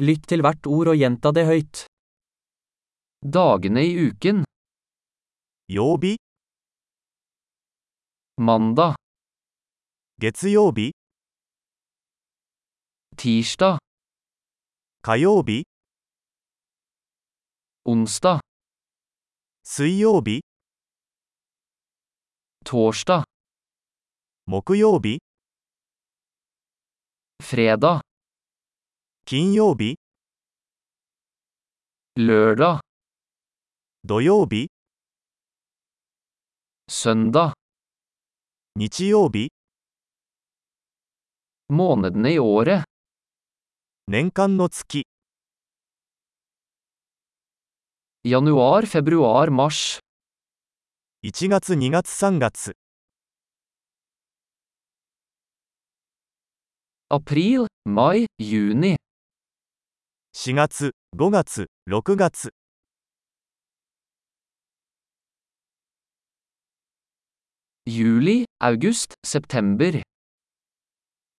Lytt til hvert ord og gjenta det høyt. Dagene i uken. 曜日、 Mandag, 月曜日、 tirsdag, 火曜日、 onsdag, 水曜日、 torsdag, 木曜日、 fredag, 金曜日、lørdag, 土曜日、søndag. 日曜日、Månedene i året. 年間の月、Januar, februar, mars. 1月2月3月、April, mai, juni. 4月、5月、6月、Juli, august, september.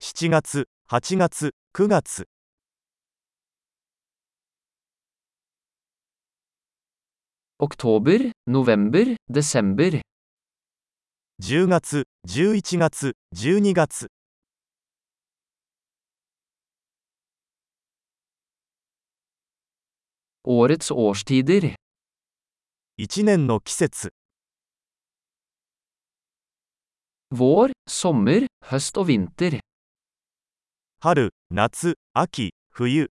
7月、8月、9月、Oktober, november, desember. 10月、11月、12月、Årets årstider. 1年の季節、 Vår, sommer, høst og vinter. 春、夏、秋、冬、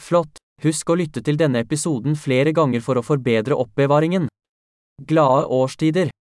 Flott! Husk å lytte til denne episoden flere ganger for å forbedre oppbevaringen. Glade årstider!